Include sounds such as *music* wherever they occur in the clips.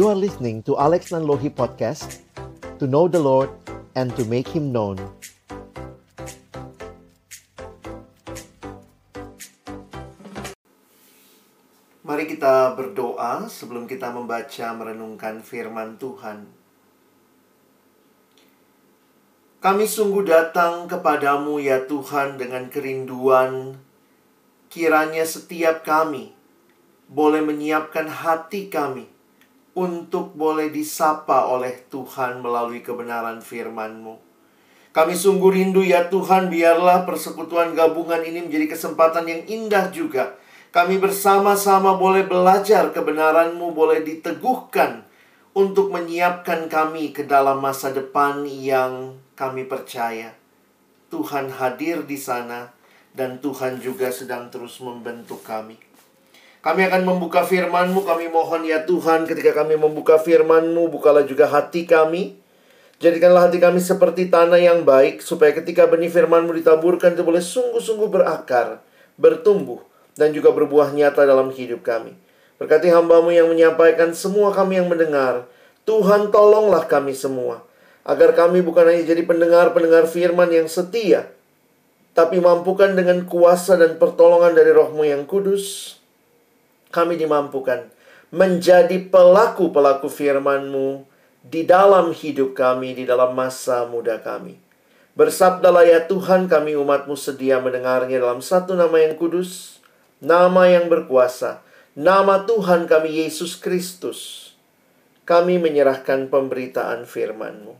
You are listening to Alex Nanlohi Podcast To know the Lord and to make Him known Mari kita berdoa sebelum kita membaca merenungkan firman Tuhan. Kami sungguh datang kepadamu ya Tuhan dengan kerinduan kiranya setiap kami boleh menyiapkan hati kami untuk boleh disapa oleh Tuhan melalui kebenaran firman-Mu. Kami sungguh rindu ya Tuhan biarlah persekutuan gabungan ini menjadi kesempatan yang indah juga. Kami bersama-sama boleh belajar kebenaran-Mu boleh diteguhkan untuk menyiapkan kami ke dalam masa depan yang kami percaya. Tuhan hadir di sana dan Tuhan juga sedang terus membentuk kami. Kami akan membuka firman-Mu, kami mohon ya Tuhan ketika kami membuka firman-Mu, bukalah juga hati kami. Jadikanlah hati kami seperti tanah yang baik, supaya ketika benih firman-Mu ditaburkan, itu boleh sungguh-sungguh berakar, bertumbuh, dan juga berbuah nyata dalam hidup kami. Berkati hambamu yang menyampaikan semua kami yang mendengar. Tuhan tolonglah kami semua agar kami bukan hanya jadi pendengar-pendengar firman yang setia, tapi mampukan dengan kuasa dan pertolongan dari rohmu yang kudus, kami dimampukan menjadi pelaku-pelaku firman-Mu di dalam hidup kami, di dalam masa muda kami. Bersabdalah ya Tuhan kami umatmu sedia mendengarnya dalam satu nama yang kudus, nama yang berkuasa, nama Tuhan kami Yesus Kristus. Kami menyerahkan pemberitaan firman-Mu.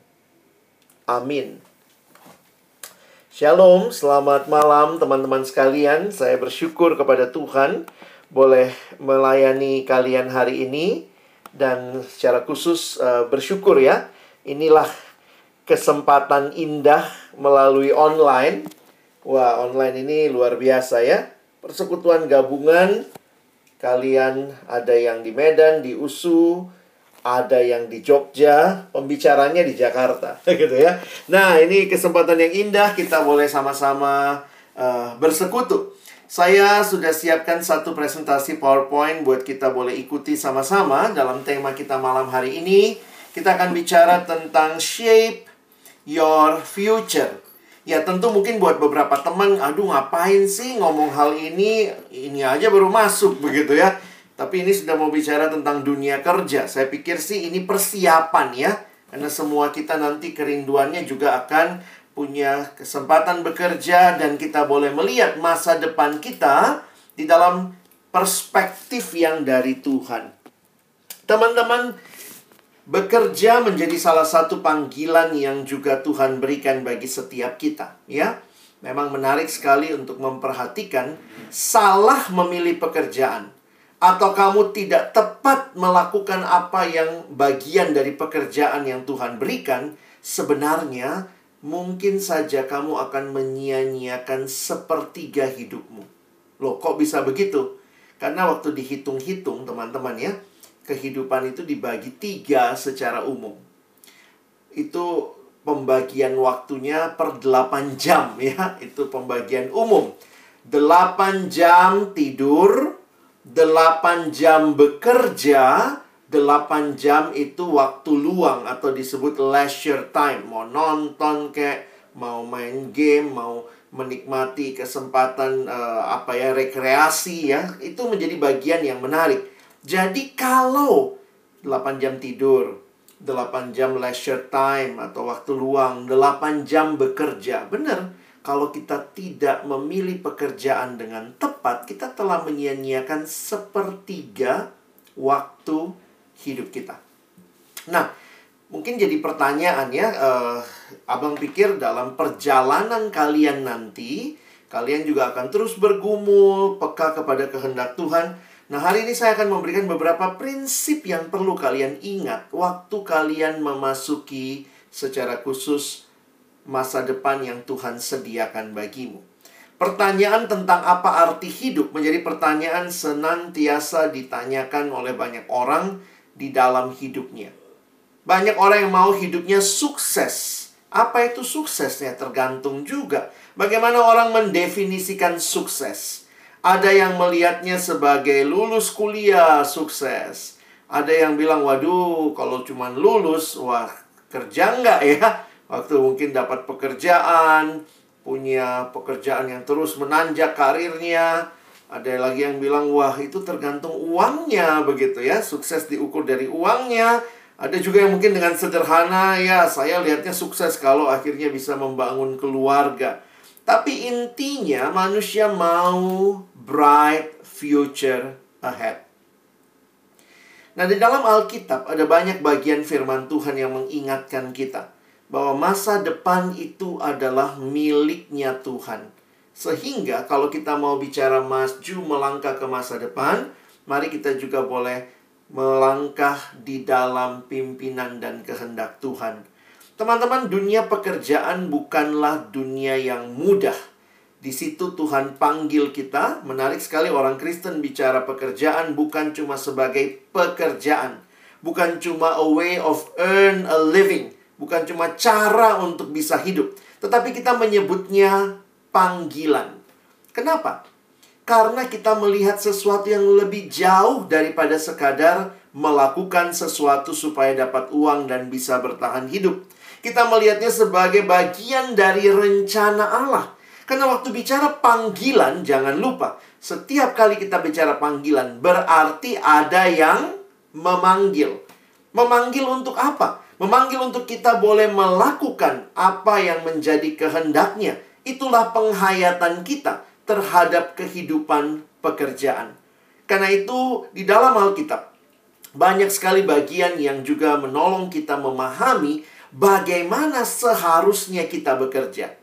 Amin. Shalom, selamat malam teman-teman sekalian. Saya bersyukur kepada Tuhan boleh melayani kalian hari ini dan secara khusus uh, bersyukur ya. Inilah kesempatan indah melalui online. Wah, online ini luar biasa ya. Persekutuan gabungan kalian ada yang di Medan, di USU, ada yang di Jogja, pembicaranya di Jakarta, *laughs* gitu ya. Nah, ini kesempatan yang indah kita boleh sama-sama uh, bersekutu. Saya sudah siapkan satu presentasi PowerPoint buat kita boleh ikuti sama-sama dalam tema kita malam hari ini. Kita akan bicara tentang shape your future. Ya tentu mungkin buat beberapa teman, aduh ngapain sih ngomong hal ini, ini aja baru masuk begitu ya. Tapi ini sudah mau bicara tentang dunia kerja. Saya pikir sih ini persiapan ya. Karena semua kita nanti kerinduannya juga akan punya kesempatan bekerja dan kita boleh melihat masa depan kita di dalam perspektif yang dari Tuhan. Teman-teman, bekerja menjadi salah satu panggilan yang juga Tuhan berikan bagi setiap kita, ya. Memang menarik sekali untuk memperhatikan salah memilih pekerjaan atau kamu tidak tepat melakukan apa yang bagian dari pekerjaan yang Tuhan berikan, sebenarnya mungkin saja kamu akan menyia-nyiakan sepertiga hidupmu. Loh, kok bisa begitu? Karena waktu dihitung-hitung, teman-teman ya, kehidupan itu dibagi tiga secara umum. Itu pembagian waktunya per 8 jam ya, itu pembagian umum. 8 jam tidur, 8 jam bekerja, 8 jam itu waktu luang atau disebut leisure time. Mau nonton kayak mau main game, mau menikmati kesempatan uh, apa ya rekreasi ya, itu menjadi bagian yang menarik. Jadi kalau 8 jam tidur, 8 jam leisure time atau waktu luang, 8 jam bekerja. Benar, kalau kita tidak memilih pekerjaan dengan tepat, kita telah menyia-nyiakan sepertiga waktu hidup kita. Nah, mungkin jadi pertanyaan ya, uh, abang pikir dalam perjalanan kalian nanti, kalian juga akan terus bergumul, peka kepada kehendak Tuhan. Nah, hari ini saya akan memberikan beberapa prinsip yang perlu kalian ingat waktu kalian memasuki secara khusus masa depan yang Tuhan sediakan bagimu. Pertanyaan tentang apa arti hidup menjadi pertanyaan senantiasa ditanyakan oleh banyak orang di dalam hidupnya. Banyak orang yang mau hidupnya sukses. Apa itu suksesnya tergantung juga bagaimana orang mendefinisikan sukses. Ada yang melihatnya sebagai lulus kuliah sukses. Ada yang bilang, waduh, kalau cuma lulus, wah kerja nggak ya? Waktu mungkin dapat pekerjaan, punya pekerjaan yang terus menanjak karirnya. Ada lagi yang bilang, wah itu tergantung uangnya begitu ya. Sukses diukur dari uangnya. Ada juga yang mungkin dengan sederhana, ya saya lihatnya sukses kalau akhirnya bisa membangun keluarga. Tapi intinya manusia mau bright future ahead. Nah, di dalam Alkitab ada banyak bagian firman Tuhan yang mengingatkan kita bahwa masa depan itu adalah miliknya Tuhan. Sehingga kalau kita mau bicara maju melangkah ke masa depan, mari kita juga boleh melangkah di dalam pimpinan dan kehendak Tuhan. Teman-teman, dunia pekerjaan bukanlah dunia yang mudah. Di situ Tuhan panggil kita. Menarik sekali orang Kristen bicara pekerjaan bukan cuma sebagai pekerjaan. Bukan cuma a way of earn a living. Bukan cuma cara untuk bisa hidup. Tetapi kita menyebutnya panggilan. Kenapa? Karena kita melihat sesuatu yang lebih jauh daripada sekadar melakukan sesuatu supaya dapat uang dan bisa bertahan hidup. Kita melihatnya sebagai bagian dari rencana Allah karena waktu bicara panggilan, jangan lupa, setiap kali kita bicara panggilan, berarti ada yang memanggil. Memanggil untuk apa? Memanggil untuk kita boleh melakukan apa yang menjadi kehendaknya. Itulah penghayatan kita terhadap kehidupan pekerjaan. Karena itu, di dalam Alkitab, banyak sekali bagian yang juga menolong kita memahami bagaimana seharusnya kita bekerja.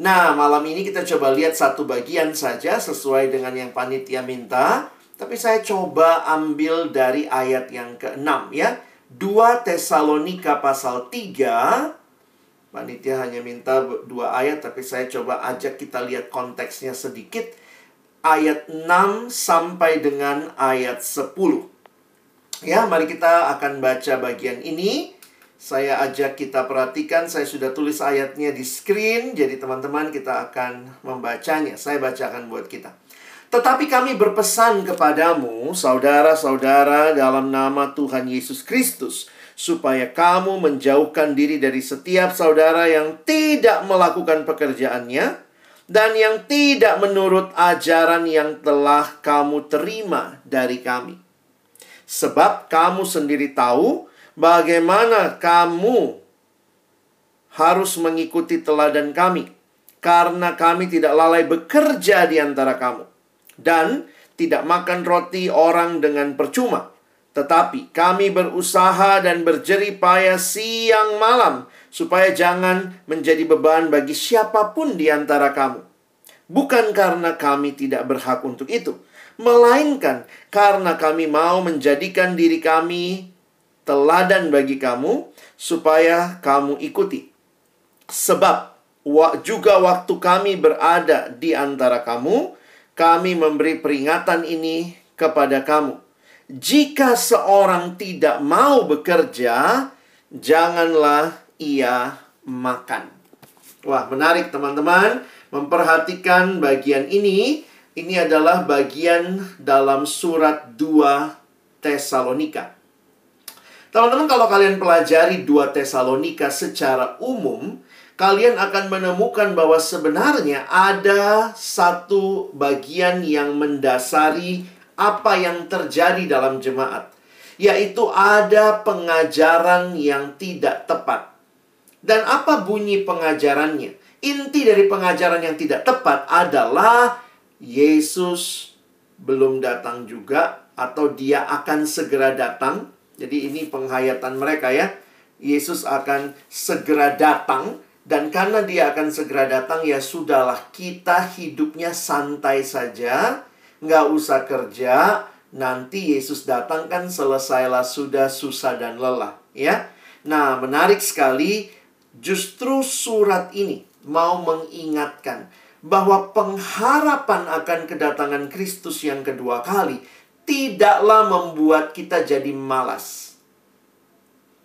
Nah, malam ini kita coba lihat satu bagian saja sesuai dengan yang panitia minta. Tapi saya coba ambil dari ayat yang ke-6 ya. 2 Tesalonika pasal 3. Panitia hanya minta dua ayat, tapi saya coba ajak kita lihat konteksnya sedikit. Ayat 6 sampai dengan ayat 10. Ya, mari kita akan baca bagian ini. Saya ajak kita perhatikan, saya sudah tulis ayatnya di screen, jadi teman-teman kita akan membacanya. Saya bacakan buat kita. Tetapi kami berpesan kepadamu, saudara-saudara, dalam nama Tuhan Yesus Kristus, supaya kamu menjauhkan diri dari setiap saudara yang tidak melakukan pekerjaannya dan yang tidak menurut ajaran yang telah kamu terima dari kami. Sebab kamu sendiri tahu bagaimana kamu harus mengikuti teladan kami, karena kami tidak lalai bekerja di antara kamu, dan tidak makan roti orang dengan percuma. Tetapi kami berusaha dan berjerih payah siang malam, supaya jangan menjadi beban bagi siapa pun di antara kamu. Bukan karena kami tidak berhak untuk itu, melainkan karena kami mau menjadikan diri kami teladan bagi kamu supaya kamu ikuti. Sebab juga waktu kami berada di antara kamu, kami memberi peringatan ini kepada kamu. Jika seorang tidak mau bekerja, janganlah ia makan. Wah, menarik teman-teman memperhatikan bagian ini. Ini adalah bagian dalam surat 2 Tesalonika. Teman-teman kalau kalian pelajari dua Tesalonika secara umum, kalian akan menemukan bahwa sebenarnya ada satu bagian yang mendasari apa yang terjadi dalam jemaat, yaitu ada pengajaran yang tidak tepat. Dan apa bunyi pengajarannya? Inti dari pengajaran yang tidak tepat adalah Yesus belum datang juga atau dia akan segera datang jadi ini penghayatan mereka ya. Yesus akan segera datang dan karena dia akan segera datang ya sudahlah kita hidupnya santai saja, nggak usah kerja. Nanti Yesus datang kan selesailah sudah susah dan lelah ya. Nah menarik sekali justru surat ini mau mengingatkan bahwa pengharapan akan kedatangan Kristus yang kedua kali tidaklah membuat kita jadi malas.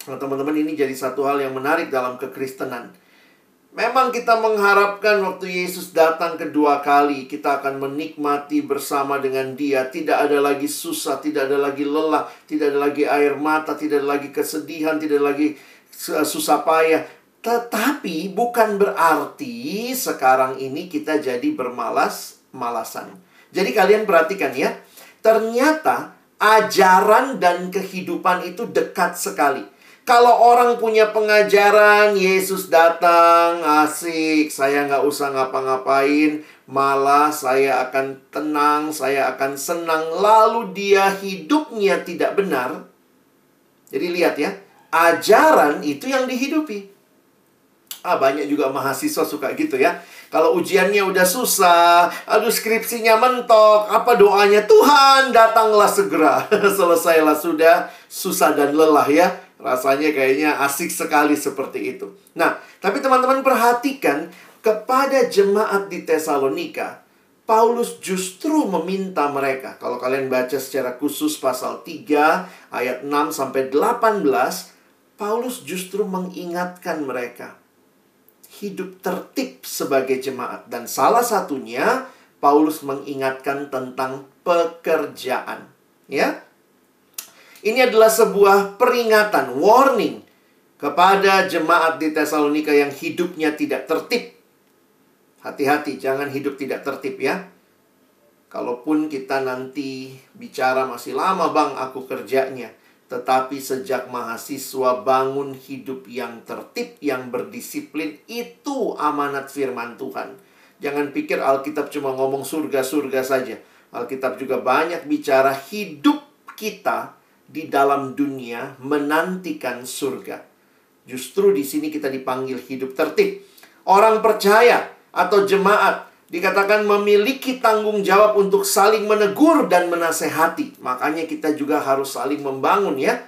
Nah, teman-teman ini jadi satu hal yang menarik dalam kekristenan. Memang kita mengharapkan waktu Yesus datang kedua kali, kita akan menikmati bersama dengan Dia. Tidak ada lagi susah, tidak ada lagi lelah, tidak ada lagi air mata, tidak ada lagi kesedihan, tidak ada lagi susah payah. Tetapi bukan berarti sekarang ini kita jadi bermalas-malasan. Jadi kalian perhatikan ya, ternyata ajaran dan kehidupan itu dekat sekali. Kalau orang punya pengajaran, Yesus datang, asik, saya nggak usah ngapa-ngapain, malah saya akan tenang, saya akan senang, lalu dia hidupnya tidak benar. Jadi lihat ya, ajaran itu yang dihidupi. Ah, banyak juga mahasiswa suka gitu ya. Kalau ujiannya udah susah, aduh skripsinya mentok, apa doanya? Tuhan, datanglah segera. *laughs* Selesailah sudah, susah dan lelah ya Rasanya kayaknya asik sekali seperti itu. Nah, tapi teman-teman perhatikan kepada jemaat di Tesalonika, Paulus justru meminta mereka. Kalau kalian baca secara khusus pasal 3 ayat 6 sampai 18, Paulus justru mengingatkan mereka hidup tertib sebagai jemaat dan salah satunya Paulus mengingatkan tentang pekerjaan, ya. Ini adalah sebuah peringatan, warning kepada jemaat di Tesalonika yang hidupnya tidak tertib. Hati-hati, jangan hidup tidak tertib ya. Kalaupun kita nanti bicara masih lama bang aku kerjanya. Tetapi sejak mahasiswa bangun hidup yang tertib, yang berdisiplin, itu amanat firman Tuhan. Jangan pikir Alkitab cuma ngomong surga-surga saja. Alkitab juga banyak bicara hidup kita di dalam dunia menantikan surga. Justru di sini kita dipanggil hidup tertib. Orang percaya atau jemaat dikatakan memiliki tanggung jawab untuk saling menegur dan menasehati. Makanya kita juga harus saling membangun ya.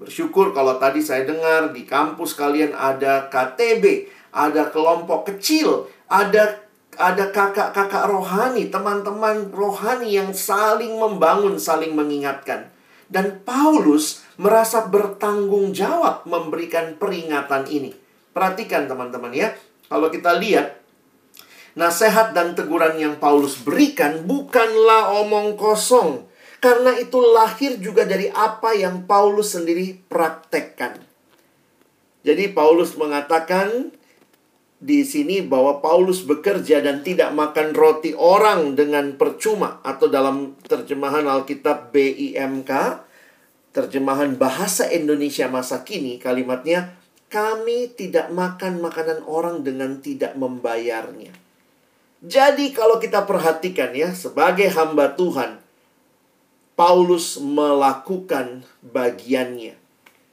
Bersyukur kalau tadi saya dengar di kampus kalian ada KTB, ada kelompok kecil, ada ada kakak-kakak rohani, teman-teman rohani yang saling membangun, saling mengingatkan. Dan Paulus merasa bertanggung jawab memberikan peringatan ini. Perhatikan teman-teman ya. Kalau kita lihat nasihat dan teguran yang Paulus berikan bukanlah omong kosong. Karena itu lahir juga dari apa yang Paulus sendiri praktekkan. Jadi Paulus mengatakan di sini bahwa Paulus bekerja dan tidak makan roti orang dengan percuma atau dalam terjemahan Alkitab BIMK terjemahan bahasa Indonesia masa kini kalimatnya kami tidak makan makanan orang dengan tidak membayarnya. Jadi kalau kita perhatikan ya sebagai hamba Tuhan Paulus melakukan bagiannya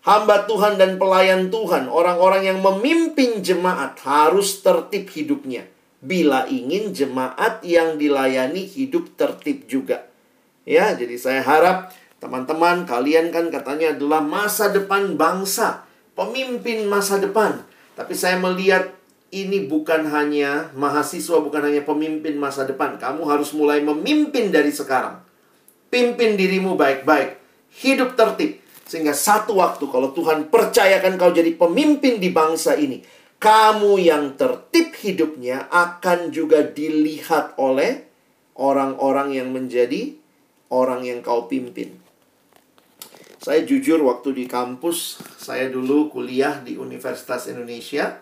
hamba Tuhan dan pelayan Tuhan, orang-orang yang memimpin jemaat harus tertib hidupnya. Bila ingin jemaat yang dilayani hidup tertib juga. Ya, jadi saya harap teman-teman kalian kan katanya adalah masa depan bangsa, pemimpin masa depan. Tapi saya melihat ini bukan hanya mahasiswa, bukan hanya pemimpin masa depan. Kamu harus mulai memimpin dari sekarang. Pimpin dirimu baik-baik. Hidup tertib sehingga satu waktu kalau Tuhan percayakan kau jadi pemimpin di bangsa ini, kamu yang tertib hidupnya akan juga dilihat oleh orang-orang yang menjadi orang yang kau pimpin. Saya jujur waktu di kampus, saya dulu kuliah di Universitas Indonesia.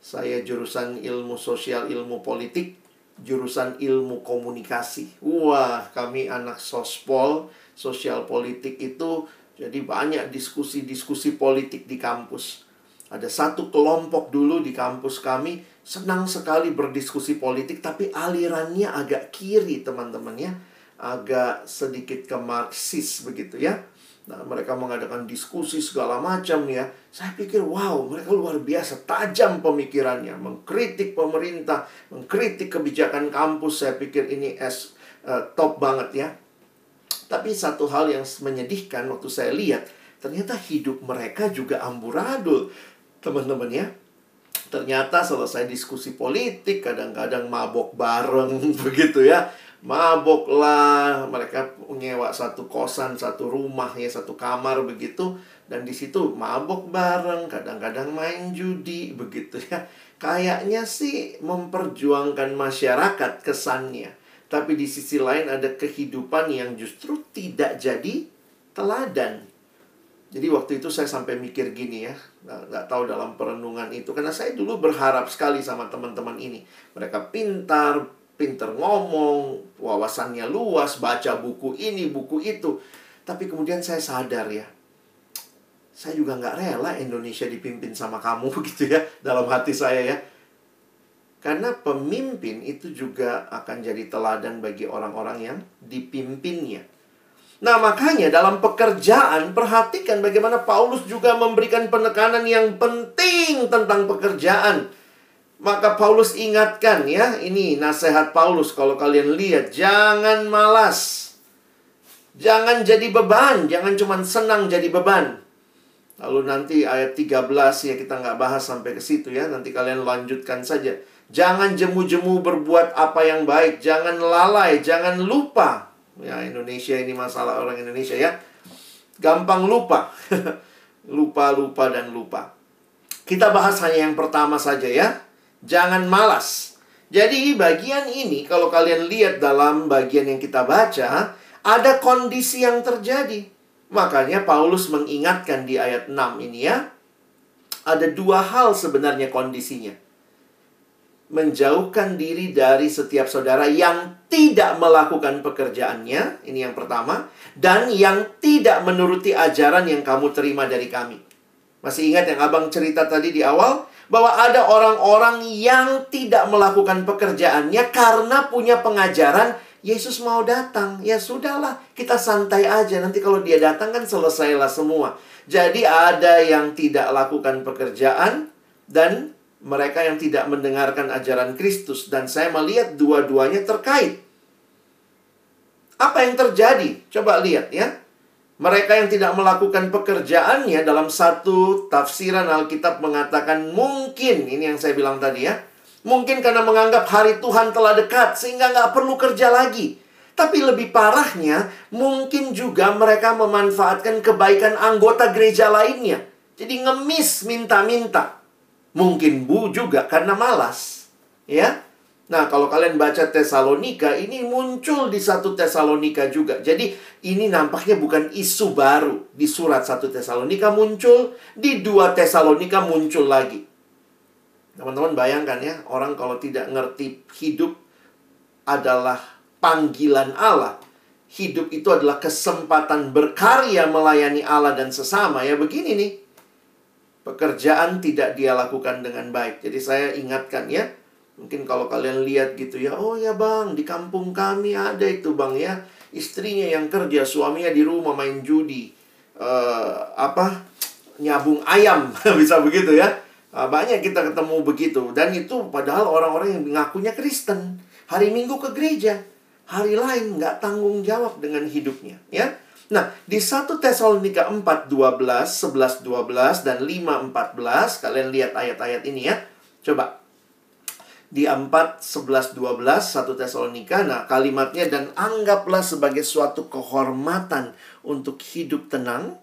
Saya jurusan ilmu sosial, ilmu politik, jurusan ilmu komunikasi. Wah, kami anak sospol, sosial politik itu jadi banyak diskusi-diskusi politik di kampus. Ada satu kelompok dulu di kampus kami senang sekali berdiskusi politik tapi alirannya agak kiri teman-teman ya. Agak sedikit ke Marxis begitu ya. Nah, mereka mengadakan diskusi segala macam ya. Saya pikir, wow, mereka luar biasa tajam pemikirannya, mengkritik pemerintah, mengkritik kebijakan kampus. Saya pikir ini es uh, top banget ya. Tapi satu hal yang menyedihkan waktu saya lihat, ternyata hidup mereka juga amburadul. Teman-teman ya, ternyata selesai diskusi politik, kadang-kadang mabok bareng *laughs* begitu ya. mabok lah, mereka nyewa satu kosan, satu rumah ya, satu kamar begitu dan di situ mabok bareng, kadang-kadang main judi begitu ya. Kayaknya sih memperjuangkan masyarakat kesannya. Tapi di sisi lain ada kehidupan yang justru tidak jadi teladan. Jadi waktu itu saya sampai mikir gini ya, nggak, nggak tahu dalam perenungan itu. Karena saya dulu berharap sekali sama teman-teman ini. Mereka pintar, pintar ngomong, wawasannya luas, baca buku ini, buku itu. Tapi kemudian saya sadar ya, saya juga nggak rela Indonesia dipimpin sama kamu *laughs* gitu ya, dalam hati saya ya. Karena pemimpin itu juga akan jadi teladan bagi orang-orang yang dipimpinnya. Nah, makanya dalam pekerjaan perhatikan bagaimana Paulus juga memberikan penekanan yang penting tentang pekerjaan. Maka Paulus ingatkan ya, ini nasihat Paulus kalau kalian lihat, jangan malas. Jangan jadi beban, jangan cuma senang jadi beban. Lalu nanti ayat 13 ya kita nggak bahas sampai ke situ ya, nanti kalian lanjutkan saja. Jangan jemu-jemu berbuat apa yang baik, jangan lalai, jangan lupa. Ya Indonesia ini masalah orang Indonesia ya. Gampang lupa. *laughs* lupa, lupa, dan lupa. Kita bahas hanya yang pertama saja ya. Jangan malas. Jadi bagian ini kalau kalian lihat dalam bagian yang kita baca, ada kondisi yang terjadi. Makanya Paulus mengingatkan di ayat 6 ini ya. Ada dua hal sebenarnya kondisinya. Menjauhkan diri dari setiap saudara yang tidak melakukan pekerjaannya, ini yang pertama, dan yang tidak menuruti ajaran yang kamu terima dari kami. Masih ingat yang abang cerita tadi di awal? bahwa ada orang-orang yang tidak melakukan pekerjaannya karena punya pengajaran Yesus mau datang. Ya sudahlah, kita santai aja. Nanti kalau dia datang kan selesailah semua. Jadi ada yang tidak lakukan pekerjaan dan mereka yang tidak mendengarkan ajaran Kristus dan saya melihat dua-duanya terkait. Apa yang terjadi? Coba lihat ya. Mereka yang tidak melakukan pekerjaannya dalam satu tafsiran Alkitab mengatakan mungkin, ini yang saya bilang tadi ya, mungkin karena menganggap hari Tuhan telah dekat sehingga nggak perlu kerja lagi. Tapi lebih parahnya, mungkin juga mereka memanfaatkan kebaikan anggota gereja lainnya. Jadi ngemis minta-minta. Mungkin bu juga karena malas. Ya, Nah, kalau kalian baca Tesalonika, ini muncul di satu Tesalonika juga. Jadi, ini nampaknya bukan isu baru. Di surat satu Tesalonika muncul, di dua Tesalonika muncul lagi. Teman-teman bayangkan ya, orang kalau tidak ngerti hidup adalah panggilan Allah. Hidup itu adalah kesempatan berkarya melayani Allah dan sesama. Ya begini nih, pekerjaan tidak dia lakukan dengan baik. Jadi saya ingatkan ya, Mungkin kalau kalian lihat gitu ya, oh ya bang, di kampung kami ada itu bang ya. Istrinya yang kerja, suaminya di rumah main judi. Uh, apa, nyabung ayam, *laughs* bisa begitu ya. Uh, banyak kita ketemu begitu. Dan itu padahal orang-orang yang ngakunya Kristen. Hari Minggu ke gereja. Hari lain nggak tanggung jawab dengan hidupnya. ya Nah, di 1 Tesalonika 4, 12, 11, 12, dan 5, 14, kalian lihat ayat-ayat ini ya. Coba, di 4, 11, 12, 1 Tesalonika. Nah, kalimatnya dan anggaplah sebagai suatu kehormatan untuk hidup tenang,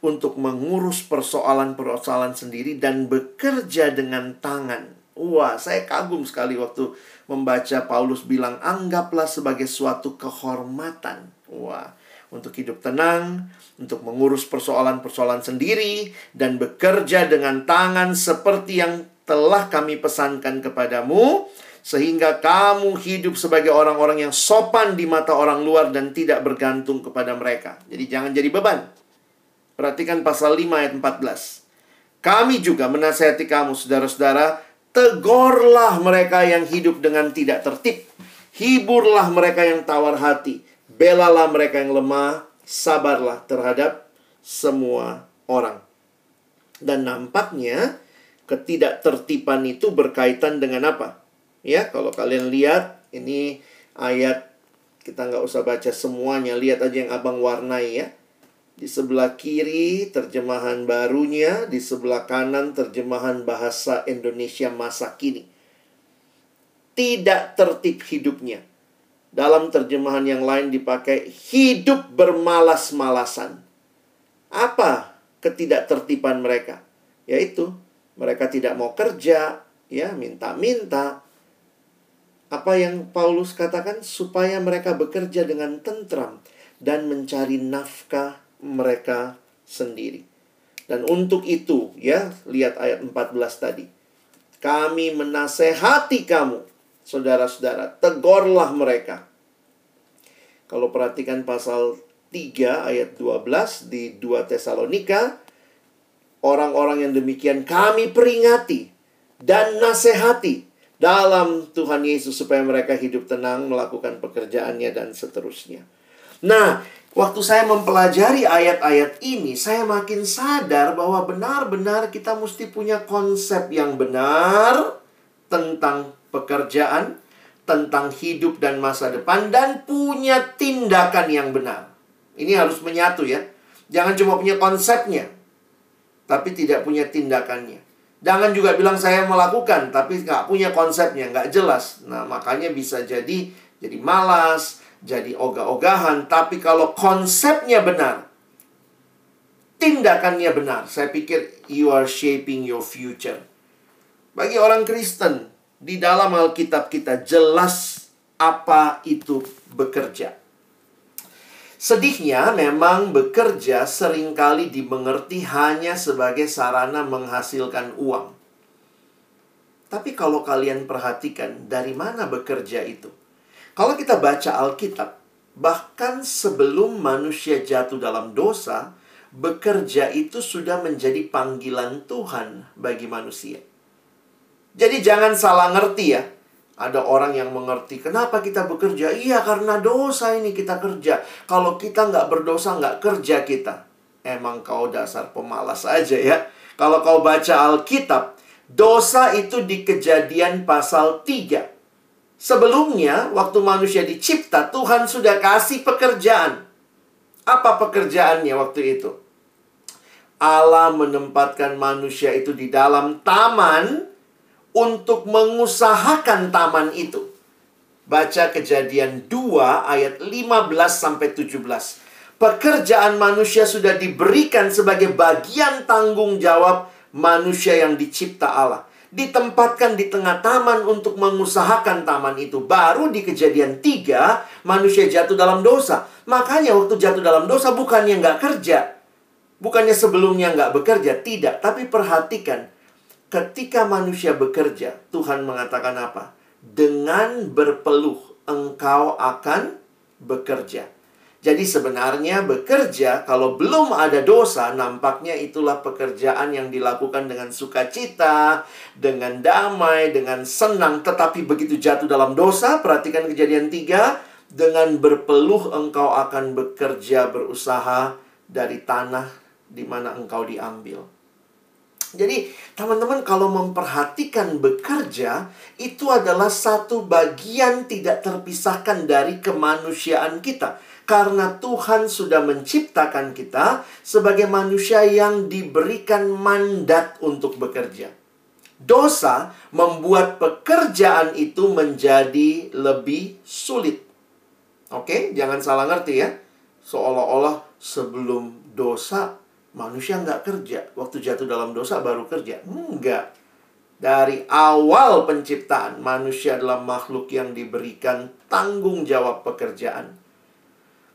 untuk mengurus persoalan-persoalan sendiri dan bekerja dengan tangan. Wah, saya kagum sekali waktu membaca Paulus bilang anggaplah sebagai suatu kehormatan. Wah, untuk hidup tenang, untuk mengurus persoalan-persoalan sendiri dan bekerja dengan tangan seperti yang telah kami pesankan kepadamu sehingga kamu hidup sebagai orang-orang yang sopan di mata orang luar dan tidak bergantung kepada mereka. Jadi jangan jadi beban. Perhatikan pasal 5 ayat 14. Kami juga menasihati kamu saudara-saudara, tegurlah mereka yang hidup dengan tidak tertib. Hiburlah mereka yang tawar hati. Belalah mereka yang lemah. Sabarlah terhadap semua orang. Dan nampaknya ketidaktertiban itu berkaitan dengan apa? Ya, kalau kalian lihat ini ayat kita nggak usah baca semuanya, lihat aja yang abang warnai ya. Di sebelah kiri terjemahan barunya, di sebelah kanan terjemahan bahasa Indonesia masa kini. Tidak tertib hidupnya. Dalam terjemahan yang lain dipakai hidup bermalas-malasan. Apa ketidaktertiban mereka? Yaitu mereka tidak mau kerja, ya, minta-minta. Apa yang Paulus katakan supaya mereka bekerja dengan tentram dan mencari nafkah mereka sendiri. Dan untuk itu, ya, lihat ayat 14 tadi. Kami menasehati kamu, saudara-saudara, tegurlah mereka. Kalau perhatikan pasal 3 ayat 12 di 2 Tesalonika, orang-orang yang demikian kami peringati dan nasehati dalam Tuhan Yesus supaya mereka hidup tenang, melakukan pekerjaannya dan seterusnya. Nah, Waktu saya mempelajari ayat-ayat ini, saya makin sadar bahwa benar-benar kita mesti punya konsep yang benar tentang pekerjaan, tentang hidup dan masa depan, dan punya tindakan yang benar. Ini harus menyatu ya. Jangan cuma punya konsepnya, tapi tidak punya tindakannya. Jangan juga bilang saya melakukan, tapi nggak punya konsepnya, nggak jelas. Nah, makanya bisa jadi jadi malas, jadi ogah-ogahan, tapi kalau konsepnya benar, tindakannya benar, saya pikir you are shaping your future. Bagi orang Kristen, di dalam Alkitab kita jelas apa itu bekerja. Sedihnya memang bekerja sering kali dimengerti hanya sebagai sarana menghasilkan uang. Tapi kalau kalian perhatikan dari mana bekerja itu? Kalau kita baca Alkitab, bahkan sebelum manusia jatuh dalam dosa, bekerja itu sudah menjadi panggilan Tuhan bagi manusia. Jadi jangan salah ngerti ya. Ada orang yang mengerti, kenapa kita bekerja? Iya, karena dosa ini kita kerja. Kalau kita nggak berdosa, nggak kerja kita. Emang kau dasar pemalas aja ya. Kalau kau baca Alkitab, dosa itu di kejadian pasal 3 Sebelumnya, waktu manusia dicipta, Tuhan sudah kasih pekerjaan. Apa pekerjaannya waktu itu? Allah menempatkan manusia itu di dalam taman untuk mengusahakan taman itu. Baca kejadian 2 ayat 15 sampai 17. Pekerjaan manusia sudah diberikan sebagai bagian tanggung jawab manusia yang dicipta Allah ditempatkan di tengah taman untuk mengusahakan taman itu. Baru di kejadian tiga, manusia jatuh dalam dosa. Makanya waktu jatuh dalam dosa bukannya nggak kerja. Bukannya sebelumnya nggak bekerja, tidak. Tapi perhatikan, ketika manusia bekerja, Tuhan mengatakan apa? Dengan berpeluh, engkau akan bekerja. Jadi sebenarnya bekerja kalau belum ada dosa nampaknya itulah pekerjaan yang dilakukan dengan sukacita, dengan damai, dengan senang. Tetapi begitu jatuh dalam dosa, perhatikan kejadian tiga, dengan berpeluh engkau akan bekerja berusaha dari tanah di mana engkau diambil. Jadi, teman-teman, kalau memperhatikan bekerja, itu adalah satu bagian tidak terpisahkan dari kemanusiaan kita karena Tuhan sudah menciptakan kita sebagai manusia yang diberikan mandat untuk bekerja. Dosa membuat pekerjaan itu menjadi lebih sulit. Oke, jangan salah ngerti ya. Seolah-olah sebelum dosa manusia nggak kerja. Waktu jatuh dalam dosa baru kerja. Enggak. Dari awal penciptaan, manusia adalah makhluk yang diberikan tanggung jawab pekerjaan.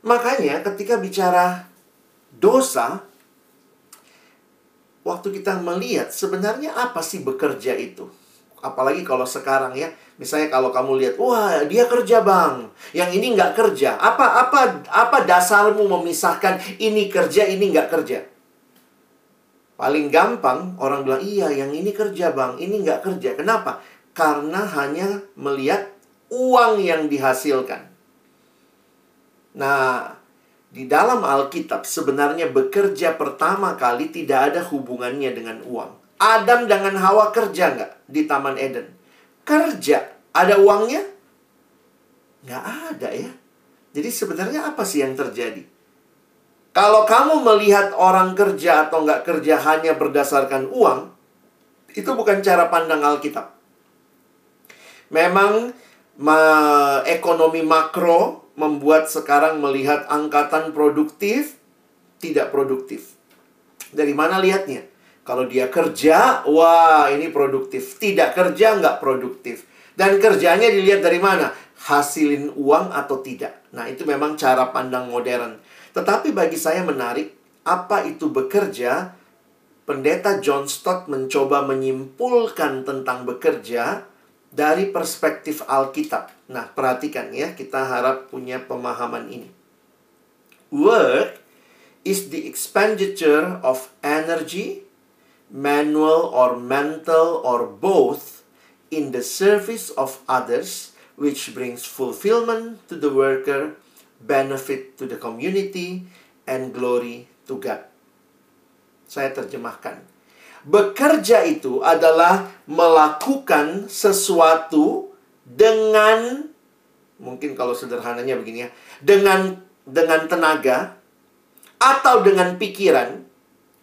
Makanya ketika bicara dosa, waktu kita melihat sebenarnya apa sih bekerja itu? Apalagi kalau sekarang ya, misalnya kalau kamu lihat, wah dia kerja bang, yang ini nggak kerja. Apa apa apa dasarmu memisahkan ini kerja, ini nggak kerja? Paling gampang orang bilang iya, yang ini kerja bang, ini nggak kerja. Kenapa? Karena hanya melihat uang yang dihasilkan. Nah, di dalam Alkitab sebenarnya bekerja pertama kali tidak ada hubungannya dengan uang. Adam dengan Hawa kerja nggak di Taman Eden? Kerja. Ada uangnya? Nggak ada ya. Jadi sebenarnya apa sih yang terjadi? Kalau kamu melihat orang kerja atau nggak kerja hanya berdasarkan uang, itu bukan cara pandang Alkitab. Memang Ma ekonomi makro membuat sekarang melihat angkatan produktif tidak produktif. Dari mana lihatnya? Kalau dia kerja, wah ini produktif. Tidak kerja, nggak produktif. Dan kerjanya dilihat dari mana? Hasilin uang atau tidak. Nah, itu memang cara pandang modern. Tetapi bagi saya menarik, apa itu bekerja? Pendeta John Stott mencoba menyimpulkan tentang bekerja dari perspektif Alkitab. Nah, perhatikan ya, kita harap punya pemahaman ini. Work is the expenditure of energy, manual or mental or both, in the service of others, which brings fulfillment to the worker, benefit to the community, and glory to God. Saya terjemahkan. Bekerja itu adalah melakukan sesuatu dengan mungkin kalau sederhananya begini ya, dengan dengan tenaga atau dengan pikiran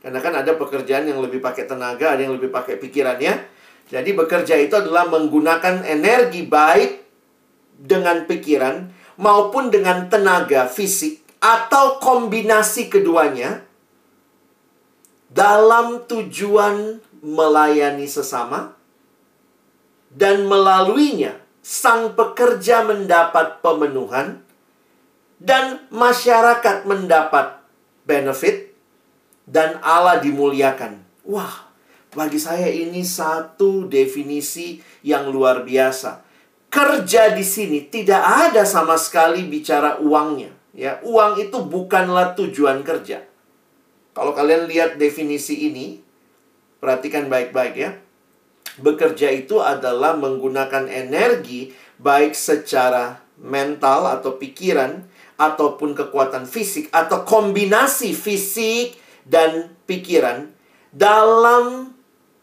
karena kan ada pekerjaan yang lebih pakai tenaga, ada yang lebih pakai pikiran ya. Jadi bekerja itu adalah menggunakan energi baik dengan pikiran maupun dengan tenaga fisik atau kombinasi keduanya dalam tujuan melayani sesama dan melaluinya sang pekerja mendapat pemenuhan dan masyarakat mendapat benefit dan Allah dimuliakan. Wah, bagi saya ini satu definisi yang luar biasa. Kerja di sini tidak ada sama sekali bicara uangnya. Ya, uang itu bukanlah tujuan kerja. Kalau kalian lihat definisi ini, perhatikan baik-baik ya. Bekerja itu adalah menggunakan energi baik secara mental atau pikiran ataupun kekuatan fisik atau kombinasi fisik dan pikiran dalam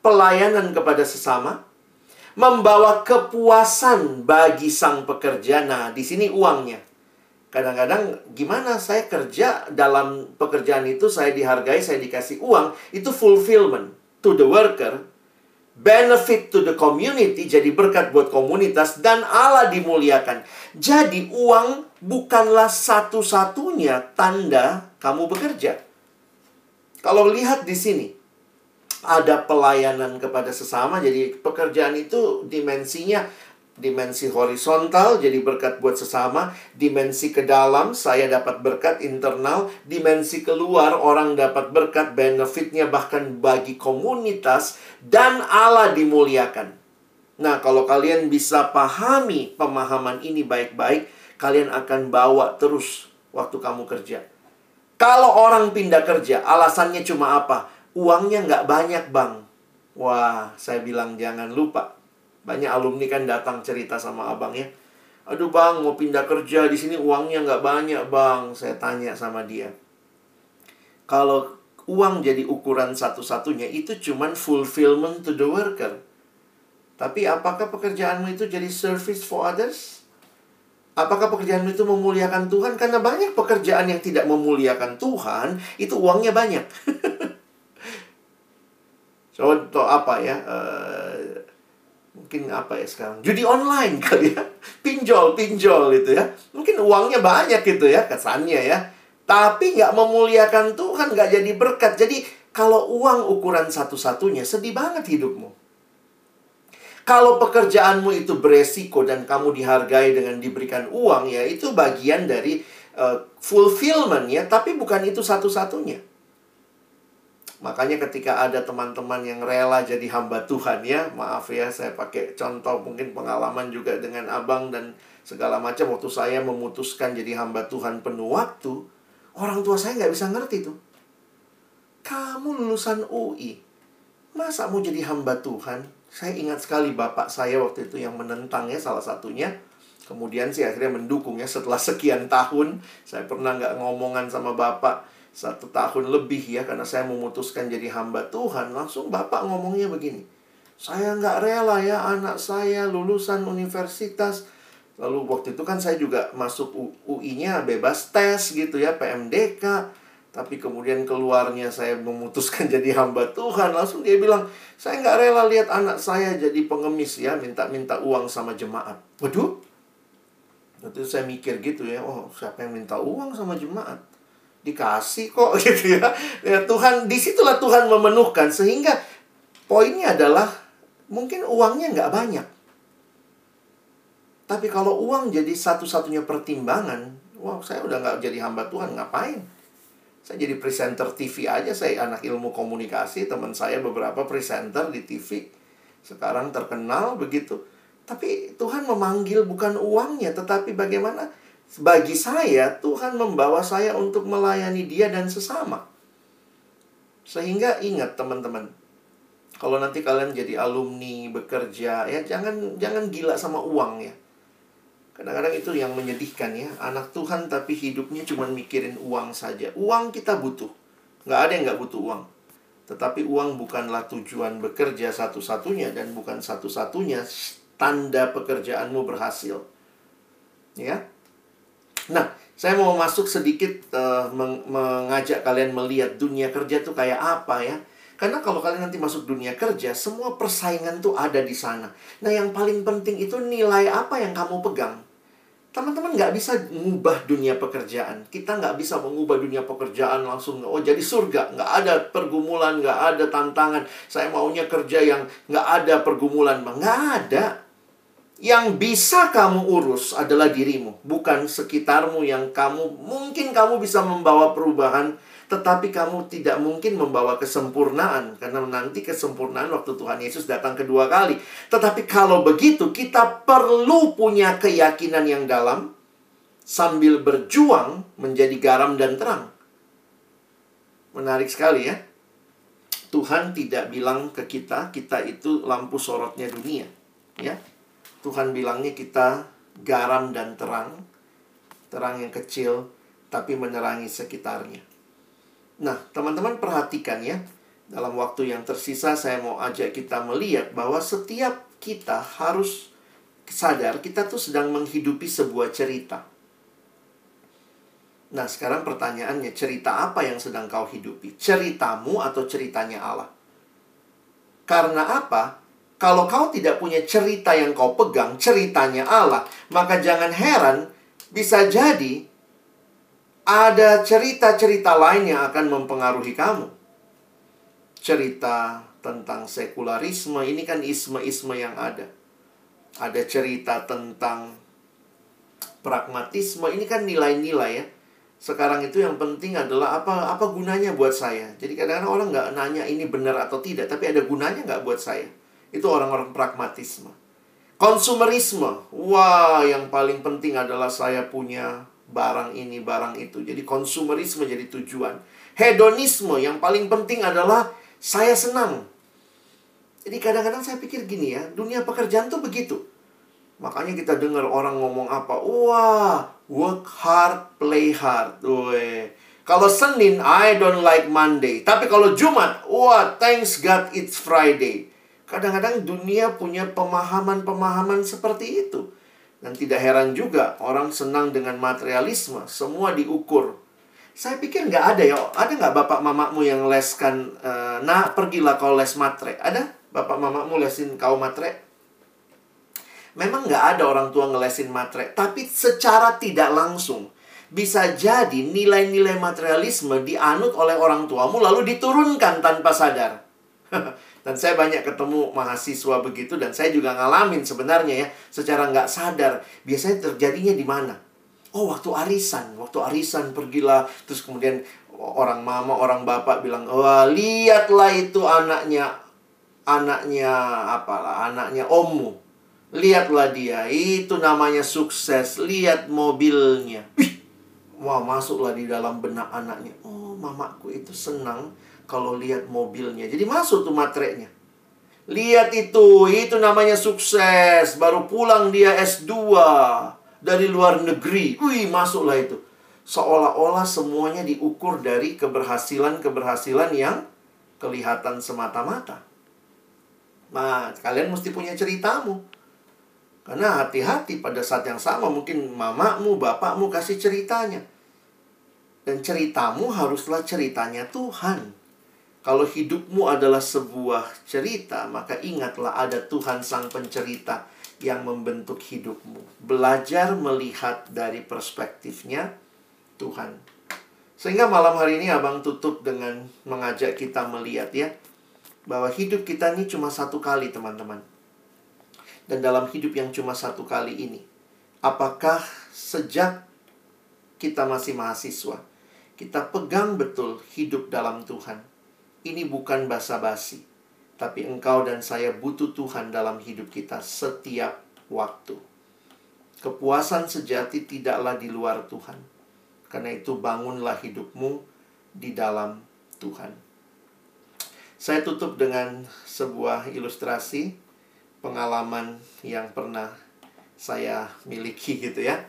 pelayanan kepada sesama, membawa kepuasan bagi sang pekerja. Nah, di sini uangnya. Kadang-kadang gimana saya kerja dalam pekerjaan itu saya dihargai, saya dikasih uang, itu fulfillment to the worker, benefit to the community, jadi berkat buat komunitas dan Allah dimuliakan. Jadi uang bukanlah satu-satunya tanda kamu bekerja. Kalau lihat di sini, ada pelayanan kepada sesama, jadi pekerjaan itu dimensinya dimensi horizontal jadi berkat buat sesama, dimensi ke dalam saya dapat berkat internal, dimensi keluar orang dapat berkat benefitnya bahkan bagi komunitas dan Allah dimuliakan. Nah, kalau kalian bisa pahami pemahaman ini baik-baik, kalian akan bawa terus waktu kamu kerja. Kalau orang pindah kerja, alasannya cuma apa? Uangnya nggak banyak, Bang. Wah, saya bilang jangan lupa. Banyak alumni kan datang cerita sama abang ya. Aduh bang, mau pindah kerja di sini uangnya nggak banyak bang. Saya tanya sama dia. Kalau uang jadi ukuran satu-satunya itu cuman fulfillment to the worker. Tapi apakah pekerjaanmu itu jadi service for others? Apakah pekerjaan itu memuliakan Tuhan? Karena banyak pekerjaan yang tidak memuliakan Tuhan, itu uangnya banyak. *laughs* Contoh apa ya? Uh, mungkin apa ya sekarang? Judi online *laughs* kali ya. Pinjol, pinjol itu ya. Mungkin uangnya banyak gitu ya, kesannya ya. Tapi nggak memuliakan Tuhan, nggak jadi berkat. Jadi kalau uang ukuran satu-satunya, sedih banget hidupmu. Kalau pekerjaanmu itu beresiko dan kamu dihargai dengan diberikan uang ya, itu bagian dari uh, fulfillment ya, tapi bukan itu satu-satunya. Makanya ketika ada teman-teman yang rela jadi hamba Tuhan ya, maaf ya saya pakai contoh mungkin pengalaman juga dengan abang dan segala macam waktu saya memutuskan jadi hamba Tuhan penuh waktu, orang tua saya nggak bisa ngerti tuh. Kamu lulusan UI, masa mau jadi hamba Tuhan? Saya ingat sekali bapak saya waktu itu yang menentangnya salah satunya. Kemudian sih akhirnya mendukung ya setelah sekian tahun. Saya pernah nggak ngomongan sama bapak satu tahun lebih ya karena saya memutuskan jadi hamba Tuhan. Langsung bapak ngomongnya begini. Saya nggak rela ya anak saya lulusan universitas. Lalu waktu itu kan saya juga masuk UI-nya bebas tes gitu ya PMDK. Tapi kemudian keluarnya saya memutuskan *laughs* jadi hamba Tuhan. Langsung dia bilang, saya nggak rela lihat anak saya jadi pengemis ya, minta-minta uang sama jemaat. Waduh, Waktu itu saya mikir gitu ya, oh siapa yang minta uang sama jemaat? Dikasih kok *laughs* gitu ya. ya Tuhan, di situlah Tuhan memenuhkan. Sehingga poinnya adalah mungkin uangnya nggak banyak. Tapi kalau uang jadi satu-satunya pertimbangan, wow saya udah nggak jadi hamba Tuhan, ngapain? Saya jadi presenter TV aja, saya anak ilmu komunikasi, teman saya beberapa presenter di TV. Sekarang terkenal begitu. Tapi Tuhan memanggil bukan uangnya, tetapi bagaimana bagi saya Tuhan membawa saya untuk melayani dia dan sesama. Sehingga ingat teman-teman, kalau nanti kalian jadi alumni, bekerja, ya jangan jangan gila sama uang ya. Kadang-kadang itu yang menyedihkan ya. Anak Tuhan tapi hidupnya cuma mikirin uang saja. Uang kita butuh. Nggak ada yang nggak butuh uang. Tetapi uang bukanlah tujuan bekerja satu-satunya dan bukan satu-satunya tanda pekerjaanmu berhasil. Ya. Nah, saya mau masuk sedikit uh, meng mengajak kalian melihat dunia kerja tuh kayak apa ya. Karena kalau kalian nanti masuk dunia kerja, semua persaingan tuh ada di sana. Nah, yang paling penting itu nilai apa yang kamu pegang. Teman-teman nggak bisa mengubah dunia pekerjaan. Kita nggak bisa mengubah dunia pekerjaan langsung. Oh jadi surga. Nggak ada pergumulan, nggak ada tantangan. Saya maunya kerja yang nggak ada pergumulan. Nggak ada. Yang bisa kamu urus adalah dirimu, bukan sekitarmu yang kamu mungkin kamu bisa membawa perubahan tetapi kamu tidak mungkin membawa kesempurnaan karena nanti kesempurnaan waktu Tuhan Yesus datang kedua kali. Tetapi kalau begitu kita perlu punya keyakinan yang dalam sambil berjuang menjadi garam dan terang. Menarik sekali ya. Tuhan tidak bilang ke kita kita itu lampu sorotnya dunia, ya. Tuhan bilangnya kita garam dan terang, terang yang kecil tapi menerangi sekitarnya. Nah, teman-teman perhatikan ya. Dalam waktu yang tersisa saya mau ajak kita melihat bahwa setiap kita harus sadar kita tuh sedang menghidupi sebuah cerita. Nah, sekarang pertanyaannya, cerita apa yang sedang kau hidupi? Ceritamu atau ceritanya Allah? Karena apa? Kalau kau tidak punya cerita yang kau pegang, ceritanya Allah, maka jangan heran bisa jadi ada cerita-cerita lain yang akan mempengaruhi kamu. Cerita tentang sekularisme, ini kan isme-isme yang ada. Ada cerita tentang pragmatisme, ini kan nilai-nilai ya. Sekarang itu yang penting adalah apa apa gunanya buat saya. Jadi kadang-kadang orang nggak nanya ini benar atau tidak, tapi ada gunanya nggak buat saya. Itu orang-orang pragmatisme. Konsumerisme, wah yang paling penting adalah saya punya barang ini, barang itu. Jadi konsumerisme jadi tujuan. Hedonisme yang paling penting adalah saya senang. Jadi kadang-kadang saya pikir gini ya, dunia pekerjaan tuh begitu. Makanya kita dengar orang ngomong apa? Wah, work hard, play hard. Weh. Kalau Senin, I don't like Monday. Tapi kalau Jumat, wah, thanks God it's Friday. Kadang-kadang dunia punya pemahaman-pemahaman seperti itu. Dan tidak heran juga orang senang dengan materialisme. Semua diukur. Saya pikir nggak ada ya. Ada nggak bapak mamamu yang leskan, uh, nah pergilah kau les matre. Ada? Bapak mamamu lesin kau matre? Memang nggak ada orang tua ngelesin matre. Tapi secara tidak langsung. Bisa jadi nilai-nilai materialisme dianut oleh orang tuamu lalu diturunkan tanpa sadar. *laughs* Dan saya banyak ketemu mahasiswa begitu dan saya juga ngalamin sebenarnya ya secara nggak sadar. Biasanya terjadinya di mana? Oh waktu arisan, waktu arisan pergilah terus kemudian orang mama, orang bapak bilang, wah lihatlah itu anaknya, anaknya apalah, anaknya ommu. Lihatlah dia, itu namanya sukses. Lihat mobilnya. Wah masuklah di dalam benak anaknya. Oh mamaku itu senang kalau lihat mobilnya. Jadi masuk tuh matrenya. Lihat itu, itu namanya sukses. Baru pulang dia S2 dari luar negeri. Wih, masuklah itu. Seolah-olah semuanya diukur dari keberhasilan-keberhasilan yang kelihatan semata-mata. Nah, kalian mesti punya ceritamu. Karena hati-hati pada saat yang sama mungkin mamamu, bapakmu kasih ceritanya. Dan ceritamu haruslah ceritanya Tuhan. Kalau hidupmu adalah sebuah cerita, maka ingatlah ada Tuhan Sang Pencerita yang membentuk hidupmu. Belajar melihat dari perspektifnya Tuhan. Sehingga malam hari ini abang tutup dengan mengajak kita melihat ya. Bahwa hidup kita ini cuma satu kali teman-teman. Dan dalam hidup yang cuma satu kali ini. Apakah sejak kita masih mahasiswa. Kita pegang betul hidup dalam Tuhan. Ini bukan basa-basi. Tapi engkau dan saya butuh Tuhan dalam hidup kita setiap waktu. Kepuasan sejati tidaklah di luar Tuhan. Karena itu bangunlah hidupmu di dalam Tuhan. Saya tutup dengan sebuah ilustrasi pengalaman yang pernah saya miliki gitu ya.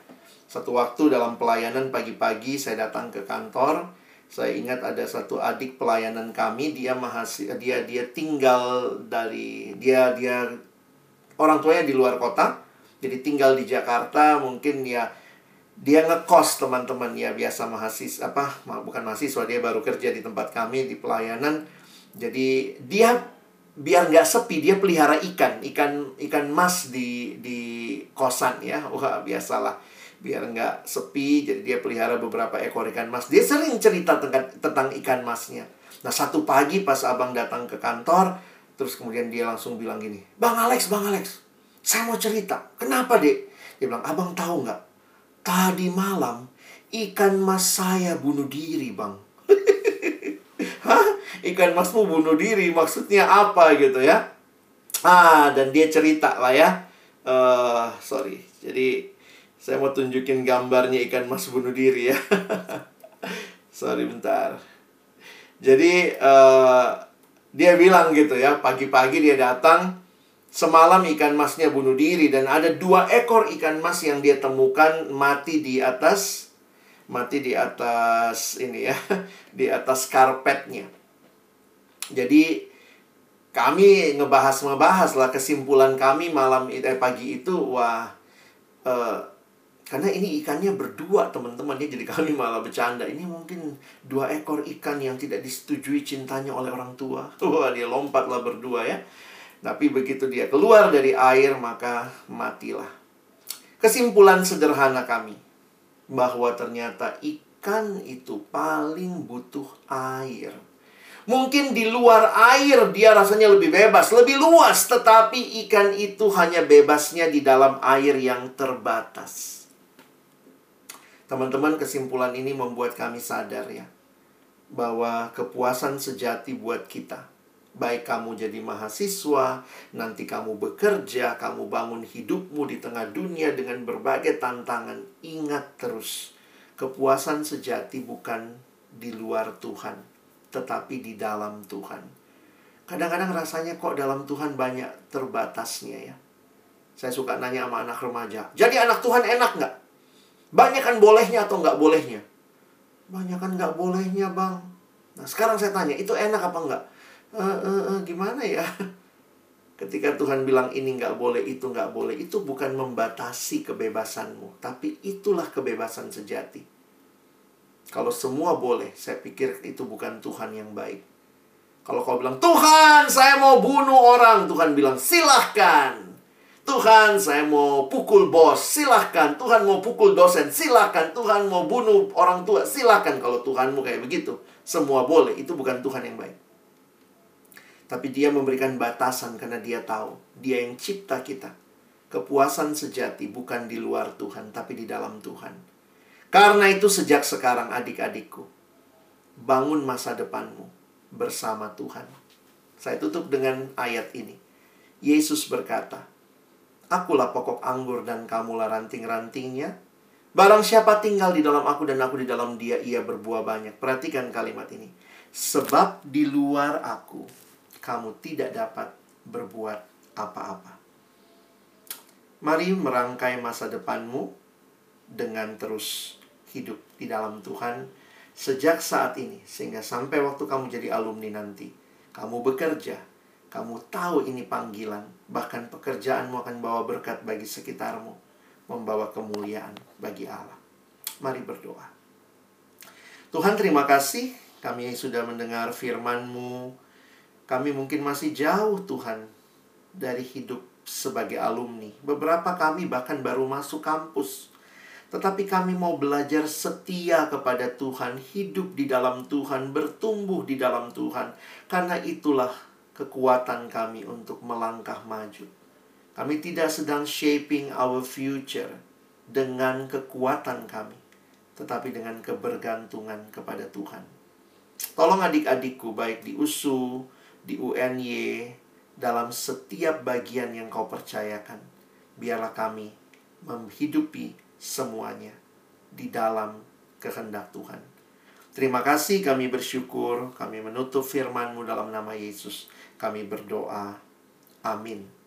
Satu waktu dalam pelayanan pagi-pagi saya datang ke kantor, saya ingat ada satu adik pelayanan kami, dia mahasiswa, dia dia tinggal dari dia dia orang tuanya di luar kota, jadi tinggal di Jakarta, mungkin ya dia ngekos teman-teman ya biasa mahasiswa apa bukan mahasiswa dia baru kerja di tempat kami di pelayanan. Jadi dia biar nggak sepi dia pelihara ikan ikan ikan mas di di kosan ya. Wah biasalah biar nggak sepi jadi dia pelihara beberapa ekor ikan mas dia sering cerita tentang tentang ikan masnya nah satu pagi pas abang datang ke kantor terus kemudian dia langsung bilang gini bang Alex bang Alex saya mau cerita kenapa dek dia bilang abang tahu nggak tadi malam ikan mas saya bunuh diri bang *laughs* Hah? Ikan masmu bunuh diri maksudnya apa gitu ya? Ah, dan dia cerita lah ya. Uh, sorry. Jadi saya mau tunjukin gambarnya ikan mas bunuh diri ya. *laughs* Sorry bentar. Jadi uh, dia bilang gitu ya, pagi-pagi dia datang, semalam ikan masnya bunuh diri dan ada dua ekor ikan mas yang dia temukan mati di atas mati di atas ini ya, *laughs* di atas karpetnya. Jadi kami ngebahas-ngebahas lah kesimpulan kami malam eh, pagi itu wah uh, karena ini ikannya berdua teman-teman. Ya Jadi kami malah bercanda. Ini mungkin dua ekor ikan yang tidak disetujui cintanya oleh orang tua. *laughs* Wah dia lompatlah berdua ya. Tapi begitu dia keluar dari air maka matilah. Kesimpulan sederhana kami Bahwa ternyata ikan itu paling butuh air. Mungkin di luar air dia rasanya lebih bebas, lebih luas Tetapi ikan itu hanya bebasnya di dalam air yang terbatas Teman-teman, kesimpulan ini membuat kami sadar ya bahwa kepuasan sejati buat kita baik kamu jadi mahasiswa, nanti kamu bekerja, kamu bangun hidupmu di tengah dunia dengan berbagai tantangan. Ingat terus, kepuasan sejati bukan di luar Tuhan, tetapi di dalam Tuhan. Kadang-kadang rasanya kok dalam Tuhan banyak terbatasnya ya. Saya suka nanya sama anak remaja, jadi anak Tuhan enak nggak? Banyak kan bolehnya atau nggak bolehnya? Banyak kan nggak bolehnya bang. Nah sekarang saya tanya, itu enak apa nggak? E, e, e, gimana ya? *laughs* Ketika Tuhan bilang ini nggak boleh, itu nggak boleh, itu bukan membatasi kebebasanmu, tapi itulah kebebasan sejati. Kalau semua boleh, saya pikir itu bukan Tuhan yang baik. Kalau kau bilang, Tuhan, saya mau bunuh orang. Tuhan bilang, silahkan. Tuhan saya mau pukul bos, silahkan. Tuhan mau pukul dosen, silahkan. Tuhan mau bunuh orang tua, silahkan. Kalau Tuhanmu kayak begitu, semua boleh. Itu bukan Tuhan yang baik. Tapi dia memberikan batasan karena dia tahu. Dia yang cipta kita. Kepuasan sejati bukan di luar Tuhan, tapi di dalam Tuhan. Karena itu sejak sekarang adik-adikku, bangun masa depanmu bersama Tuhan. Saya tutup dengan ayat ini. Yesus berkata, Akulah pokok anggur dan kamulah ranting-rantingnya. Barang siapa tinggal di dalam aku dan aku di dalam dia, ia berbuah banyak. Perhatikan kalimat ini. Sebab di luar aku, kamu tidak dapat berbuat apa-apa. Mari merangkai masa depanmu dengan terus hidup di dalam Tuhan sejak saat ini sehingga sampai waktu kamu jadi alumni nanti. Kamu bekerja, kamu tahu ini panggilan, bahkan pekerjaanmu akan bawa berkat bagi sekitarmu, membawa kemuliaan bagi Allah. Mari berdoa. Tuhan terima kasih kami sudah mendengar firman-Mu. Kami mungkin masih jauh Tuhan dari hidup sebagai alumni. Beberapa kami bahkan baru masuk kampus. Tetapi kami mau belajar setia kepada Tuhan, hidup di dalam Tuhan, bertumbuh di dalam Tuhan. Karena itulah kekuatan kami untuk melangkah maju. Kami tidak sedang shaping our future dengan kekuatan kami, tetapi dengan kebergantungan kepada Tuhan. Tolong adik-adikku baik di USU, di UNY, dalam setiap bagian yang kau percayakan. Biarlah kami menghidupi semuanya di dalam kehendak Tuhan. Terima kasih kami bersyukur, kami menutup firman-Mu dalam nama Yesus. Kami berdoa. Amin.